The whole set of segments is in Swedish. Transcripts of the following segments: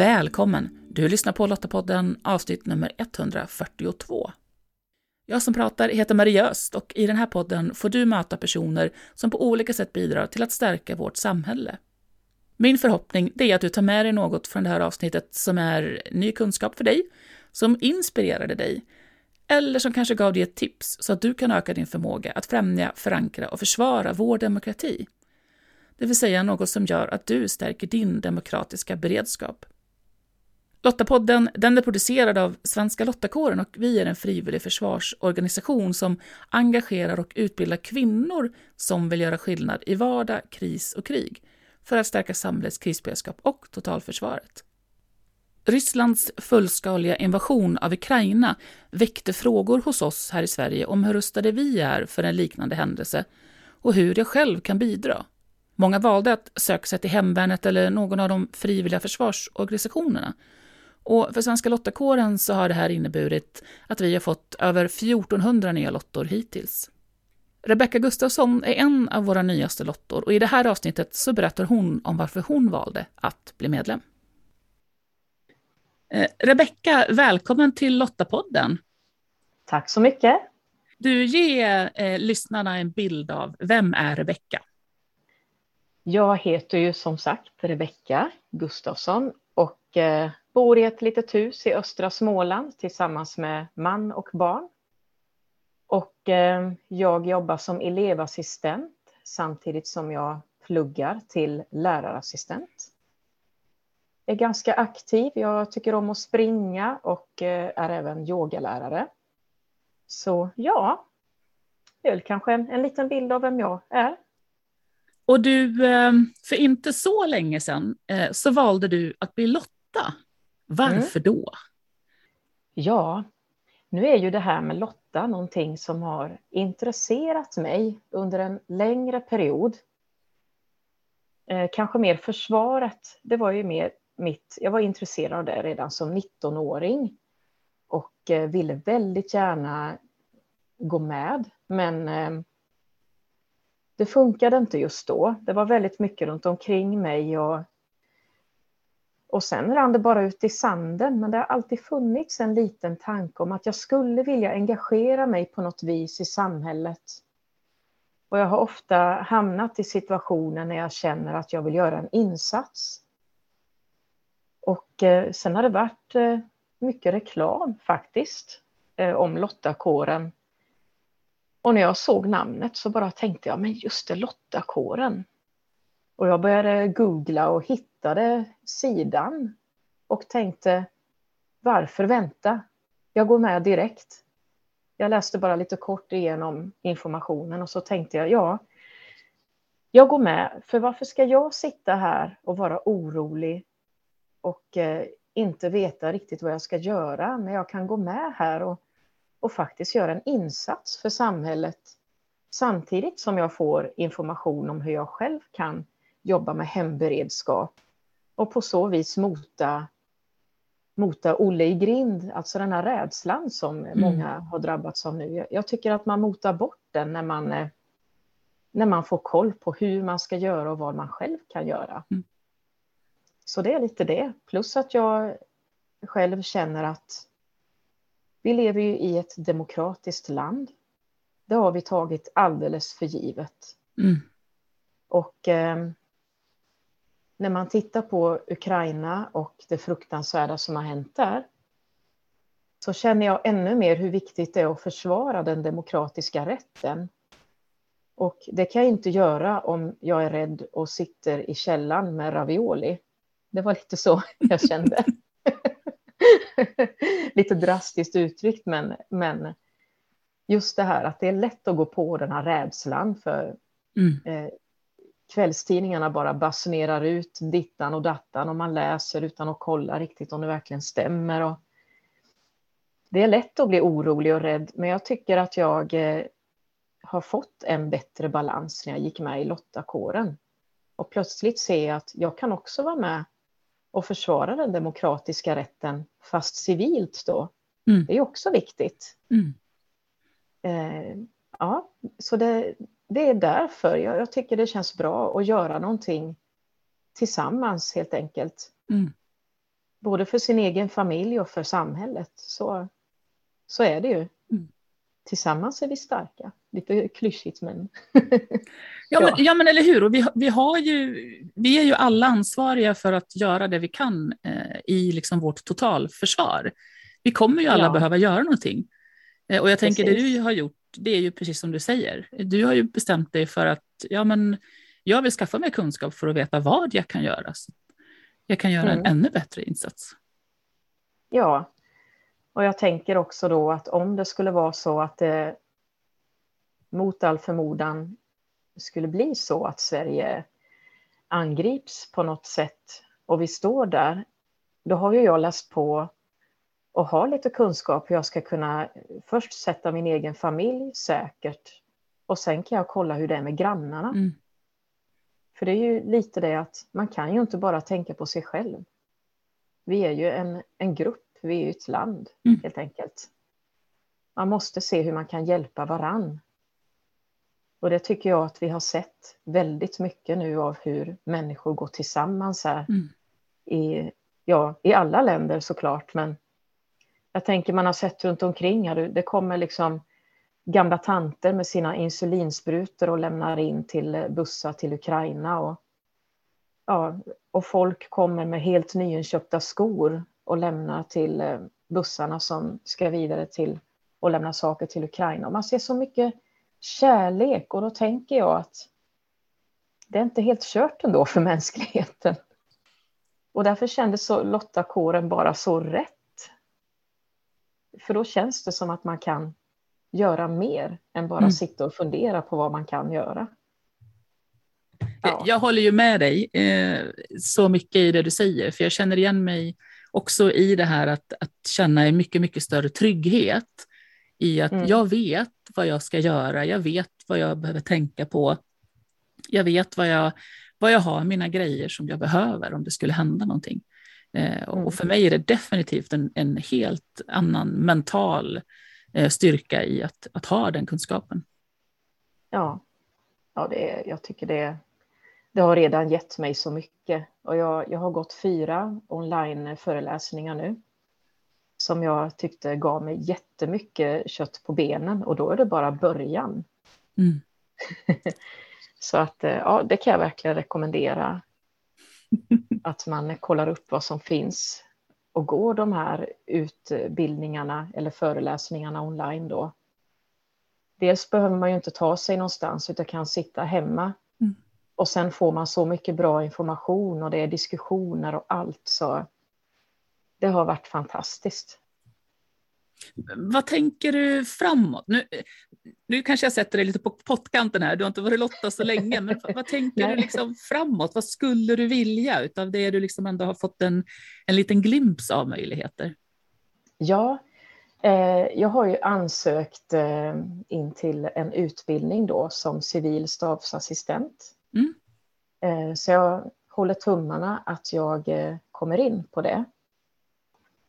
Välkommen! Du lyssnar på Lottapodden avsnitt nummer 142. Jag som pratar heter Marie Öst och i den här podden får du möta personer som på olika sätt bidrar till att stärka vårt samhälle. Min förhoppning är att du tar med dig något från det här avsnittet som är ny kunskap för dig, som inspirerade dig, eller som kanske gav dig ett tips så att du kan öka din förmåga att främja, förankra och försvara vår demokrati. Det vill säga något som gör att du stärker din demokratiska beredskap. Lottapodden den är producerad av Svenska Lottakåren och vi är en frivillig försvarsorganisation som engagerar och utbildar kvinnor som vill göra skillnad i vardag, kris och krig för att stärka samhällets krisberedskap och totalförsvaret. Rysslands fullskaliga invasion av Ukraina väckte frågor hos oss här i Sverige om hur rustade vi är för en liknande händelse och hur jag själv kan bidra. Många valde att söka sig till hemvärnet eller någon av de frivilliga försvarsorganisationerna. Och för Svenska Lottakåren så har det här inneburit att vi har fått över 1400 nya lottor hittills. Rebecka Gustafsson är en av våra nyaste lottor och i det här avsnittet så berättar hon om varför hon valde att bli medlem. Eh, Rebecka, välkommen till Lottapodden. Tack så mycket. Du, ger eh, lyssnarna en bild av vem är Rebecka? Jag heter ju som sagt Rebecka Gustafsson och eh, bor i ett litet hus i östra Småland tillsammans med man och barn. Och eh, jag jobbar som elevassistent samtidigt som jag pluggar till lärarassistent. Jag är ganska aktiv. Jag tycker om att springa och eh, är även yogalärare. Så ja, det är väl kanske en, en liten bild av vem jag är. Och du, eh, för inte så länge sedan eh, så valde du att bli Lotta. Varför mm. då? Ja, nu är ju det här med Lotta någonting som har intresserat mig under en längre period. kanske mer försvaret. Det var ju mer mitt, jag var intresserad av det redan som 19-åring och eh, ville väldigt gärna gå med, men eh, det funkade inte just då. Det var väldigt mycket runt omkring mig och, och sen rann det bara ut i sanden. Men det har alltid funnits en liten tanke om att jag skulle vilja engagera mig på något vis i samhället. Och jag har ofta hamnat i situationer när jag känner att jag vill göra en insats. Och eh, sen har det varit eh, mycket reklam faktiskt eh, om Lottakåren. Och när jag såg namnet så bara tänkte jag, men just det, Lottakåren. Och jag började googla och hitta hittade sidan och tänkte, varför vänta? Jag går med direkt. Jag läste bara lite kort igenom informationen och så tänkte jag, ja, jag går med, för varför ska jag sitta här och vara orolig och eh, inte veta riktigt vad jag ska göra, men jag kan gå med här och, och faktiskt göra en insats för samhället samtidigt som jag får information om hur jag själv kan jobba med hemberedskap och på så vis mota, mota Olle i grind, alltså den här rädslan som mm. många har drabbats av nu. Jag tycker att man motar bort den när man, eh, när man får koll på hur man ska göra och vad man själv kan göra. Mm. Så det är lite det. Plus att jag själv känner att vi lever ju i ett demokratiskt land. Det har vi tagit alldeles för givet. Mm. Och eh, när man tittar på Ukraina och det fruktansvärda som har hänt där så känner jag ännu mer hur viktigt det är att försvara den demokratiska rätten. Och det kan jag inte göra om jag är rädd och sitter i källan med ravioli. Det var lite så jag kände. lite drastiskt uttryckt, men, men just det här att det är lätt att gå på den här rädslan för mm. eh, kvällstidningarna bara basunerar ut dittan och dattan och man läser utan att kolla riktigt om det verkligen stämmer. Och det är lätt att bli orolig och rädd, men jag tycker att jag eh, har fått en bättre balans när jag gick med i Lottakåren. Och plötsligt ser jag att jag kan också vara med och försvara den demokratiska rätten, fast civilt då. Mm. Det är också viktigt. Mm. Eh, ja, så det, det är därför jag, jag, tycker det känns bra att göra någonting tillsammans helt enkelt. Mm. både för sin egen familj och för samhället. Så, så är det ju. Mm. Tillsammans är vi starka. Lite klyschigt men... ja, men, ja men eller hur, och vi, vi, har ju, vi är ju alla ansvariga för att göra det vi kan eh, i liksom vårt totalförsvar. Vi kommer ju alla ja. behöva göra någonting. Eh, och jag tänker precis. det du har gjort, det är ju precis som du säger. Du har ju bestämt dig för att ja, men jag vill skaffa mig kunskap för att veta vad jag kan göra. Så jag kan göra mm. en ännu bättre insats. Ja, och jag tänker också då att om det skulle vara så att det mot all förmodan skulle bli så att Sverige angrips på något sätt och vi står där, då har ju jag läst på och har lite kunskap hur jag ska kunna först sätta min egen familj säkert och sen kan jag kolla hur det är med grannarna. Mm. För det är ju lite det att man kan ju inte bara tänka på sig själv. Vi är ju en, en grupp, vi är ju ett land mm. helt enkelt. Man måste se hur man kan hjälpa varann. Och det tycker jag att vi har sett väldigt mycket nu av hur människor går tillsammans här. Mm. I, ja, I alla länder såklart, men jag tänker man har sett runt omkring här, det kommer liksom gamla tanter med sina insulinsprutor och lämnar in till eh, bussar till Ukraina. Och, ja, och folk kommer med helt nyinköpta skor och lämnar till eh, bussarna som ska vidare till och lämna saker till Ukraina. Och man ser så mycket kärlek och då tänker jag att det är inte helt kört ändå för mänskligheten. Och därför kändes så Lottakåren bara så rätt. För då känns det som att man kan göra mer än bara mm. sitta och fundera på vad man kan göra. Ja. Jag håller ju med dig eh, så mycket i det du säger, för jag känner igen mig också i det här att, att känna en mycket, mycket större trygghet i att mm. jag vet vad jag ska göra, jag vet vad jag behöver tänka på, jag vet vad jag, vad jag har, mina grejer som jag behöver om det skulle hända någonting. Eh, mm. Och för mig är det definitivt en, en helt annan mental Eh, styrka i att, att ha den kunskapen. Ja, ja det, jag tycker det, det har redan gett mig så mycket. Och jag, jag har gått fyra online-föreläsningar nu som jag tyckte gav mig jättemycket kött på benen och då är det bara början. Mm. så att eh, ja, det kan jag verkligen rekommendera. att man kollar upp vad som finns och går de här utbildningarna eller föreläsningarna online då. Dels behöver man ju inte ta sig någonstans utan kan sitta hemma. Mm. Och sen får man så mycket bra information och det är diskussioner och allt så det har varit fantastiskt. Vad tänker du framåt? Nu, nu kanske jag sätter dig lite på pottkanten här, du har inte varit Lotta så länge, men vad tänker du liksom framåt? Vad skulle du vilja utav det du liksom ändå har fått en, en liten glimt av möjligheter? Ja, eh, jag har ju ansökt eh, in till en utbildning då som civil stabsassistent. Mm. Eh, så jag håller tummarna att jag eh, kommer in på det.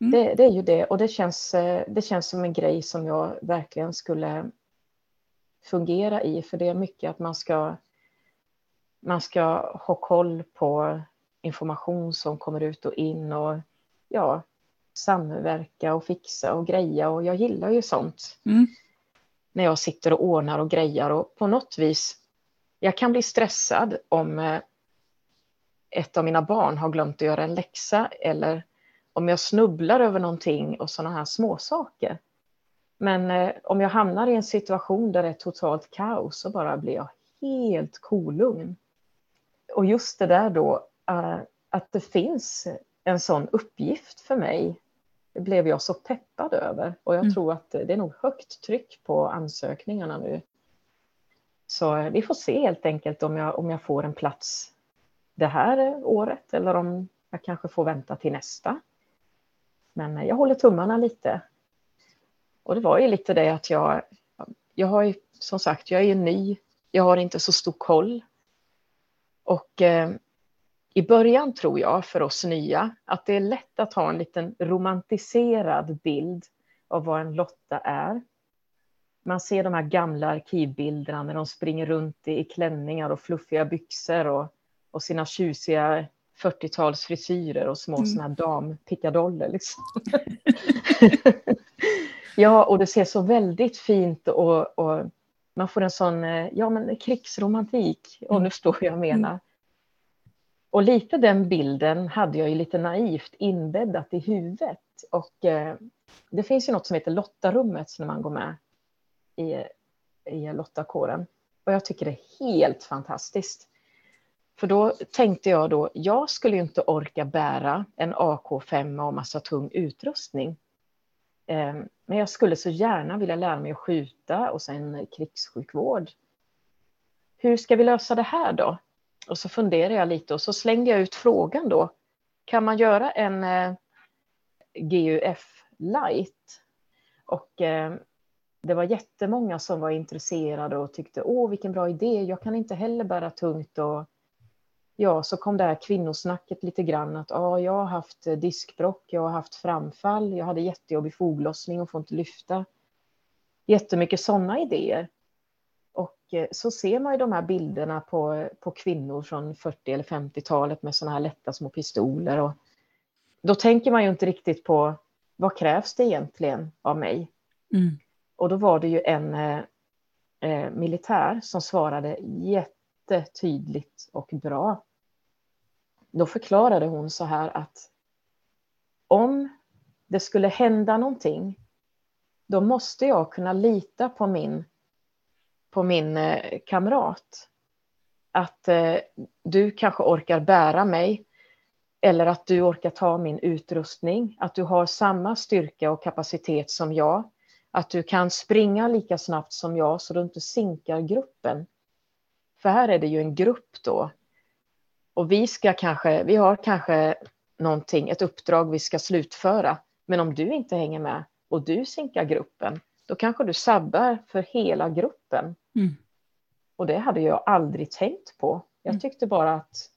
Mm. Det, det, är ju det och det känns, eh, det känns som en grej som jag verkligen skulle fungera i, för det är mycket att man ska, man ska ha koll på information som kommer ut och in och ja, samverka och fixa och greja och jag gillar ju sånt. Mm. När jag sitter och ordnar och grejar och på något vis, jag kan bli stressad om eh, ett av mina barn har glömt att göra en läxa eller om jag snubblar över någonting och sådana här småsaker. Men eh, om jag hamnar i en situation där det är totalt kaos så bara blir jag helt kolugn. Och just det där då, eh, att det finns en sån uppgift för mig, det blev jag så peppad över. Och jag mm. tror att det är nog högt tryck på ansökningarna nu. Så eh, vi får se helt enkelt om jag, om jag får en plats det här året eller om jag kanske får vänta till nästa. Men jag håller tummarna lite. Och det var ju lite det att jag, jag har ju som sagt, jag är ju ny, jag har inte så stor koll. Och eh, i början tror jag för oss nya att det är lätt att ha en liten romantiserad bild av vad en Lotta är. Man ser de här gamla arkivbilderna när de springer runt i klänningar och fluffiga byxor och, och sina tjusiga 40-tals frisyrer och små mm. såna här dampickadoller. Liksom. ja, och det ser så väldigt fint och, och, man får en sån eh, ja, men krigsromantik, om mm. du förstår vad jag menar. Mm. Och lite den bilden hade jag ju lite naivt inbäddat i huvudet. Och eh, det finns ju något som heter Lottarummet när man går med i, i Lottakåren. Och jag tycker det är helt fantastiskt. För då tänkte jag då, jag skulle ju inte orka bära en AK5 och massa tung utrustning. Ehm, men jag skulle så gärna vilja lära mig att skjuta och sen krigssjukvård. Hur ska vi lösa det här då? Och så funderade jag lite och så slängde jag ut frågan då. Kan man göra en eh, GUF light? Och ehm, det var jättemånga som var intresserade och tyckte åh vilken bra idé, jag kan inte heller bära tungt och ja, så kom det här kvinnosnacket lite grann att ja, jag har haft diskbrock, jag har haft framfall, jag hade jättejobbig foglossning och får inte lyfta. Jättemycket sådana idéer. Och eh, så ser man ju de här bilderna på, på kvinnor från 40 eller 50-talet med sådana här lätta små pistoler. Och då tänker man ju inte riktigt på vad krävs det egentligen av mig? Mm. Och då var det ju en eh, eh, militär som svarade jättetydligt och bra. Då förklarade hon så här att om det skulle hända någonting, då måste jag kunna lita på min, på min eh, kamrat. Att eh, du kanske orkar bära mig eller att du orkar ta min utrustning, att du har samma styrka och kapacitet som jag att du kan springa lika snabbt som jag så du inte sinkar gruppen. För här är det ju en grupp då. Och vi ska kanske, vi har kanske någonting, ett uppdrag vi ska slutföra. Men om du inte hänger med och du sinkar gruppen, då kanske du sabbar för hela gruppen. Mm. Och det hade jag aldrig tänkt på. Jag mm. tyckte bara att,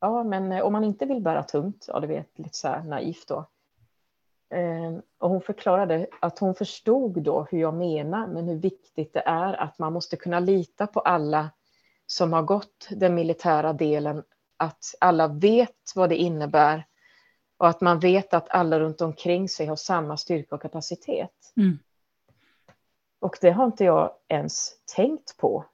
ja men om man inte vill bära tungt, ja du vet lite så här naivt då, Ehm, och hon förklarade att hon förstod då hur jag menar, men hur viktigt det är att man måste kunna lita på alla som har gått den militära delen, att alla vet vad det innebär och att man vet att alla runt omkring sig har samma styrka och kapacitet. Mm. Och det har inte jag ens tänkt på,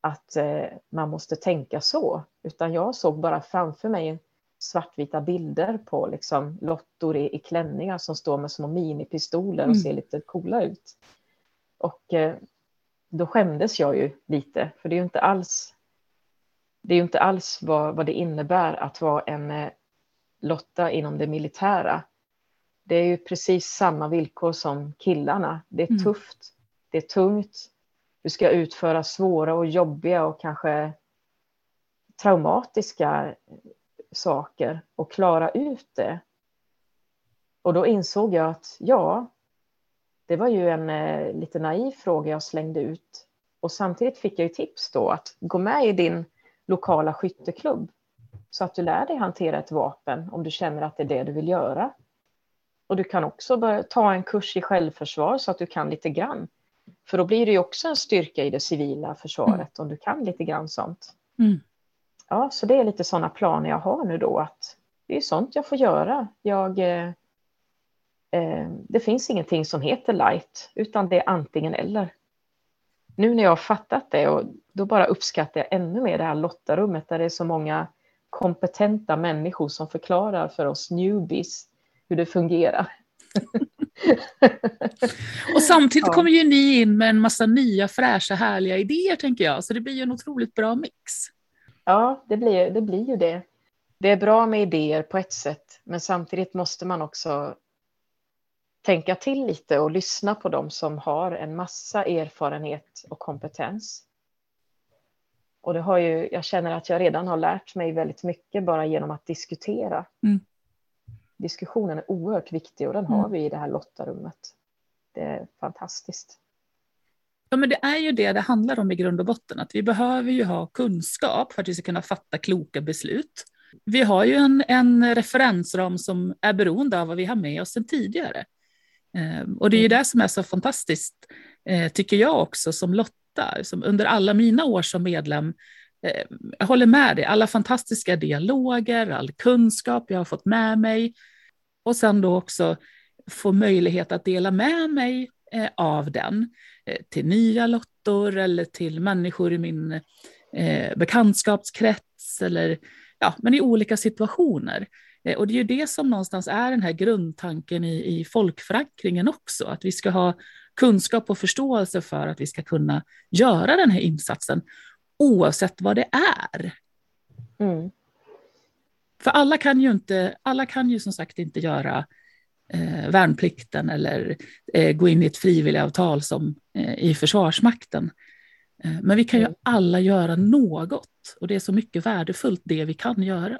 att eh, man måste tänka så, utan jag såg bara framför mig svartvita bilder på liksom lottor i, i klänningar som står med små minipistoler och mm. ser lite coola ut. Och eh, då skämdes jag ju lite, för det är ju inte alls det är ju inte alls vad, vad det innebär att vara en eh, Lotta inom det militära. Det är ju precis samma villkor som killarna. Det är mm. tufft, det är tungt, du ska utföra svåra och jobbiga och kanske traumatiska saker och klara ut det. Och då insåg jag att ja, det var ju en eh, lite naiv fråga jag slängde ut. Och samtidigt fick jag ju tips då att gå med i din lokala skytteklubb så att du lär dig hantera ett vapen om du känner att det är det du vill göra. Och du kan också börja ta en kurs i självförsvar så att du kan lite grann. För då blir det ju också en styrka i det civila försvaret mm. om du kan lite grann sånt. Mm ja, så det är lite sådana planer jag har nu då att det är sånt jag får göra. Jag, eh, eh, det finns ingenting som heter light, utan det är antingen eller. Nu när jag har fattat det, och då bara uppskattar jag ännu mer det här lottarummet där det är så många kompetenta människor som förklarar för oss newbies hur det fungerar. och samtidigt ja. kommer ju ni in med en massa nya fräscha härliga idéer tänker jag, så det blir ju en otroligt bra mix. Ja, det blir, det blir ju det. Det är bra med idéer på ett sätt, men samtidigt måste man också tänka till lite och lyssna på dem som har en massa erfarenhet och kompetens. Och det har ju, jag känner att jag redan har lärt mig väldigt mycket bara genom att diskutera. Mm. Diskussionen är oerhört viktig och den har mm. vi i det här lottarummet. Det är fantastiskt. Ja, men det är ju det det handlar om i grund och botten, att vi behöver ju ha kunskap för att vi ska kunna fatta kloka beslut. Vi har ju en, en referensram som är beroende av vad vi har med oss sedan tidigare. Eh, och det är ju mm. det som är så fantastiskt, eh, tycker jag också, som Lotta, som under alla mina år som medlem eh, jag håller med dig, alla fantastiska dialoger, all kunskap jag har fått med mig och sen då också få möjlighet att dela med mig eh, av den till nya lottor eller till människor i min bekantskapskrets eller ja, men i olika situationer. Eh, och det är ju det som någonstans är den här grundtanken i, i folkförankringen också, att vi ska ha kunskap och förståelse för att vi ska kunna göra den här insatsen oavsett vad det är. Mm. För alla kan ju inte, alla kan ju som sagt inte göra eh, värnplikten eller eh, gå in i ett frivilligavtal som eh, i Försvarsmakten. Eh, men vi kan ju mm. alla göra något och det är så mycket värdefullt det vi kan göra.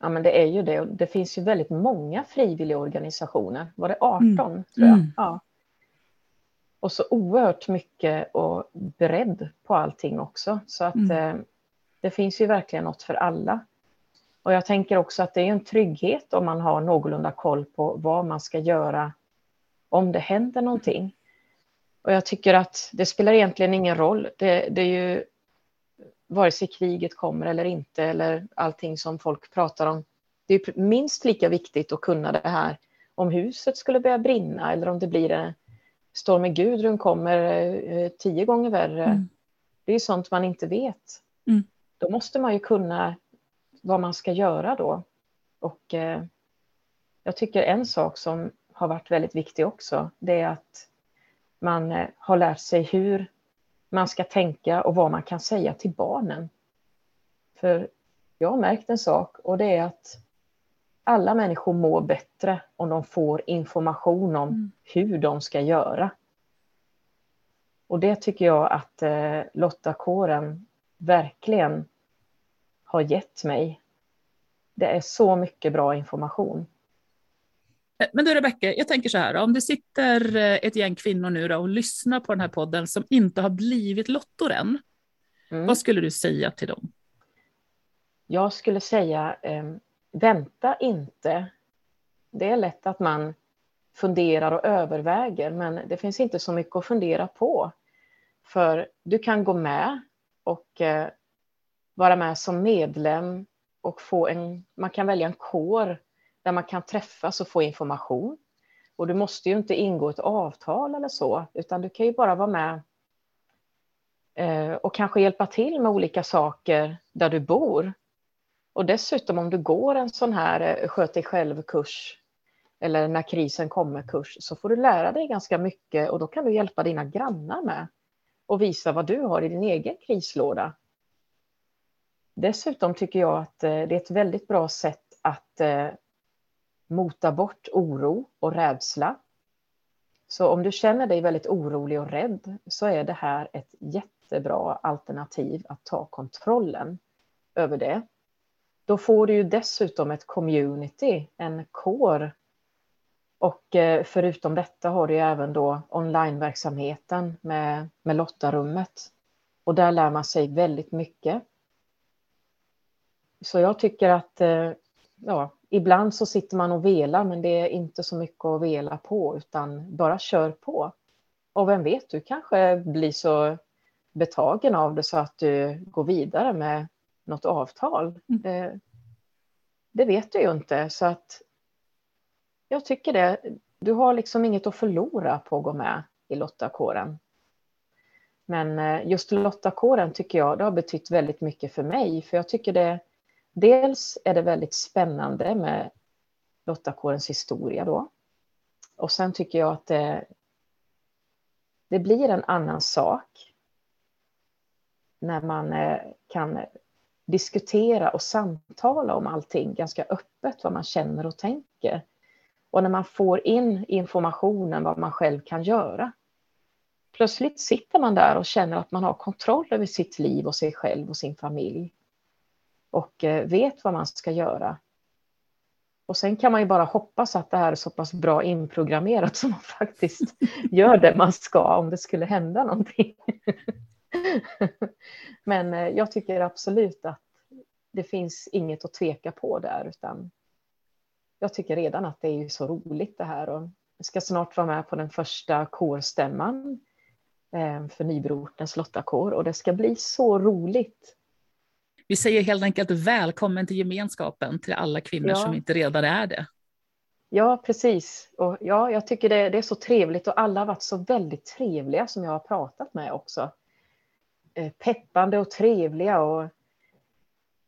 Ja, men det är ju det. Det finns ju väldigt många frivilligorganisationer. Var det 18? Mm. tror jag? Mm. Ja. Och så oerhört mycket och bredd på allting också. Så att mm. eh, det finns ju verkligen något för alla. Och jag tänker också att det är en trygghet om man har någorlunda koll på vad man ska göra om det händer någonting. Och jag tycker att det spelar egentligen ingen roll. Det, det är ju vare sig kriget kommer eller inte eller allting som folk pratar om. Det är minst lika viktigt att kunna det här om huset skulle börja brinna eller om det blir en stormen Gudrun kommer eh, tio gånger värre. Mm. Det är sånt man inte vet. Mm. Då måste man ju kunna vad man ska göra då. Och eh, jag tycker en sak som har varit väldigt viktig också, det är att man eh, har lärt sig hur man ska tänka och vad man kan säga till barnen. För jag har märkt en sak och det är att alla människor mår bättre om de får information om mm. hur de ska göra. Och det tycker jag att eh, Lottakåren verkligen har gett mig. Det är så mycket bra information. Men du Rebecka, jag tänker så här, om det sitter eh, ett gäng kvinnor nu och lyssnar på den här podden som inte har blivit lottor än, mm. vad skulle du säga till dem? Jag skulle säga, eh, vänta inte. Det är lätt att man funderar och överväger, men det finns inte så mycket att fundera på. För du kan gå med och eh, vara med som medlem och få en, man kan välja en kår där man kan träffas och få information. Och du måste ju inte ingå ett avtal eller så, utan du kan ju bara vara med eh, och kanske hjälpa till med olika saker där du bor. Och dessutom om du går en sån här eh, sköt dig själv-kurs eller när krisen kommer-kurs så får du lära dig ganska mycket och då kan du hjälpa dina grannar med och visa vad du har i din egen krislåda. Dessutom tycker jag att eh, det är ett väldigt bra sätt att mota bort oro och rädsla. Så om du känner dig väldigt orolig och rädd så är det här ett jättebra alternativ att ta kontrollen över det. Då får du ju dessutom ett community, en kår. Och eh, förutom detta har du ju även då onlineverksamheten med, med Lottarummet. Och där lär man sig väldigt mycket. Så jag tycker att eh, ja, ibland så sitter man och velar, men det är inte så mycket att vela på, utan bara kör på. Och vem vet, du kanske blir så betagen av det så att du går vidare med något avtal. Mm. Det, det vet du ju inte, så att jag tycker det. Du har liksom inget att förlora på att gå med i Lottakåren. Men eh, just Lottakåren tycker jag, det har betytt väldigt mycket för mig, för jag tycker det Dels är det väldigt spännande med Lottakårens historia då. Och sen tycker jag att det, det blir en annan sak när man eh, kan diskutera och samtala om allting ganska öppet, vad man känner och tänker. Och när man får in informationen vad man själv kan göra. Plötsligt sitter man där och känner att man har kontroll över sitt liv och sig själv och sin familj och eh, vet vad man ska göra. Och sen kan man ju bara hoppas att det här är så pass bra inprogrammerat som man faktiskt gör det man ska om det skulle hända någonting. Men eh, jag tycker absolut att det finns inget att tveka på där, utan jag tycker redan att det är så roligt det här. Och jag ska snart vara med på den första kårstämman eh, för Nybroortens lottakår och det ska bli så roligt Vi säger helt enkelt välkommen till gemenskapen till alla kvinnor ja. som inte redan är det. Ja, precis. Och ja, jag tycker det, det, är så trevligt och alla har varit så väldigt trevliga som jag har pratat med också. Eh, peppande och trevliga och,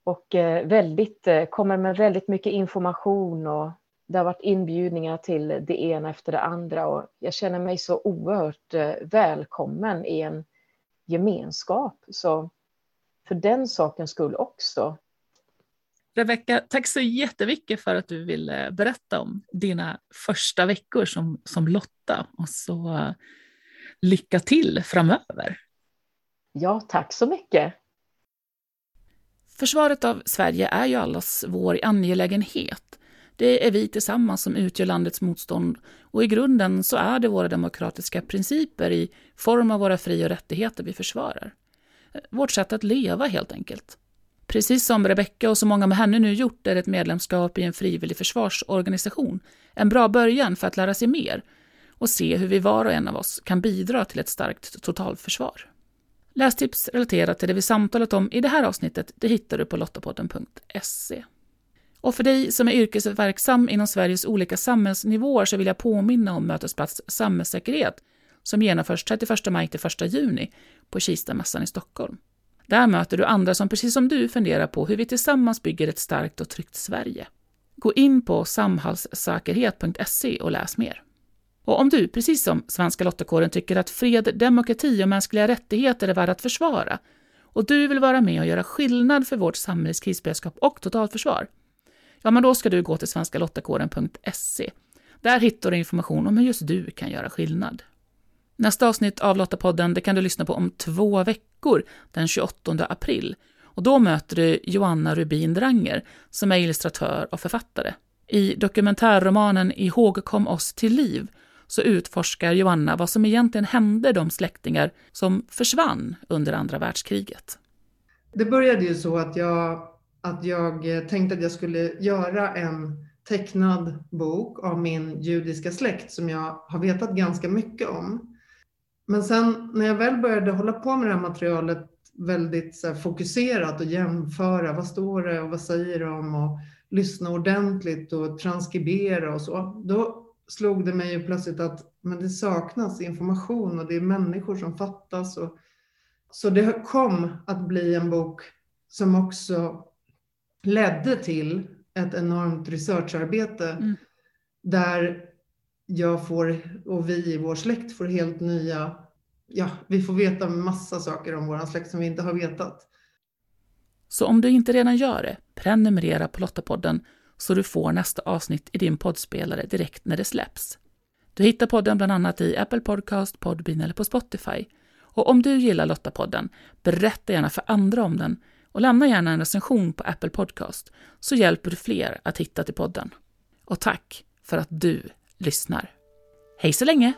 och eh, väldigt, eh, kommer med väldigt mycket information och det har varit inbjudningar till det ena efter det andra och jag känner mig så oerhört välkommen i en gemenskap. Så för den sakens skull också. Rebecka, tack så jättemycket för att du ville berätta om dina första veckor som, som Lotta och så lycka till framöver. Ja, tack så mycket. Försvaret av Sverige är ju allas vår angelägenhet. Det är vi tillsammans som utgör landets motstånd och i grunden så är det våra demokratiska principer i form av våra fri och rättigheter vi försvarar. Vårt sätt att leva helt enkelt. Precis som Rebecka och så många med henne nu gjort är ett medlemskap i en frivillig försvarsorganisation en bra början för att lära sig mer och se hur vi var och en av oss kan bidra till ett starkt totalförsvar. Lästips relaterat till det vi samtalat om i det här avsnittet det hittar du på lottapodden.se. Och för dig som är yrkesverksam inom Sveriges olika samhällsnivåer så vill jag påminna om Mötesplats samhällssäkerhet som genomförs 31 maj till 1 juni på Kistamässan i Stockholm. Där möter du andra som precis som du funderar på hur vi tillsammans bygger ett starkt och tryggt Sverige. Gå in på samhällssäkerhet.se och läs mer. Och om du, precis som Svenska Lottakåren, tycker att fred, demokrati och mänskliga rättigheter är värda att försvara och du vill vara med och göra skillnad för vårt samhälles krisberedskap och totalförsvar, ja, men då ska du gå till svenskalottakåren.se. Där hittar du information om hur just du kan göra skillnad. Nästa avsnitt av Lottapodden det kan du lyssna på om två veckor, den 28 april. Och då möter du Joanna Rubin Dranger, som är illustratör och författare. I dokumentärromanen Ihågkom oss till liv så utforskar Joanna vad som egentligen hände de släktingar som försvann under andra världskriget. Det började ju så att jag, att jag tänkte att jag skulle göra en tecknad bok av min judiska släkt som jag har vetat ganska mycket om. Men sen när jag väl började hålla på med det här materialet väldigt så fokuserat och jämföra, vad står det och vad säger de och lyssna ordentligt och transkribera och så, då slog det mig ju plötsligt att men det saknas information och det är människor som fattas. Och, så det kom att bli en bok som också ledde till ett enormt researcharbete mm. där jag får, och vi i vår släkt får helt nya, ja, vi får veta massa saker om vår släkt som vi inte har vetat. Så om du inte redan gör det, prenumerera på Lottapodden så du får nästa avsnitt i din poddspelare direkt när det släpps. Du hittar podden bland annat i Apple Podcast, Podbean eller på Spotify. Och om du gillar Lottapodden, berätta gärna för andra om den och lämna gärna en recension på Apple Podcast så hjälper du fler att hitta till podden. Och tack för att du lyssnar. Hej så länge!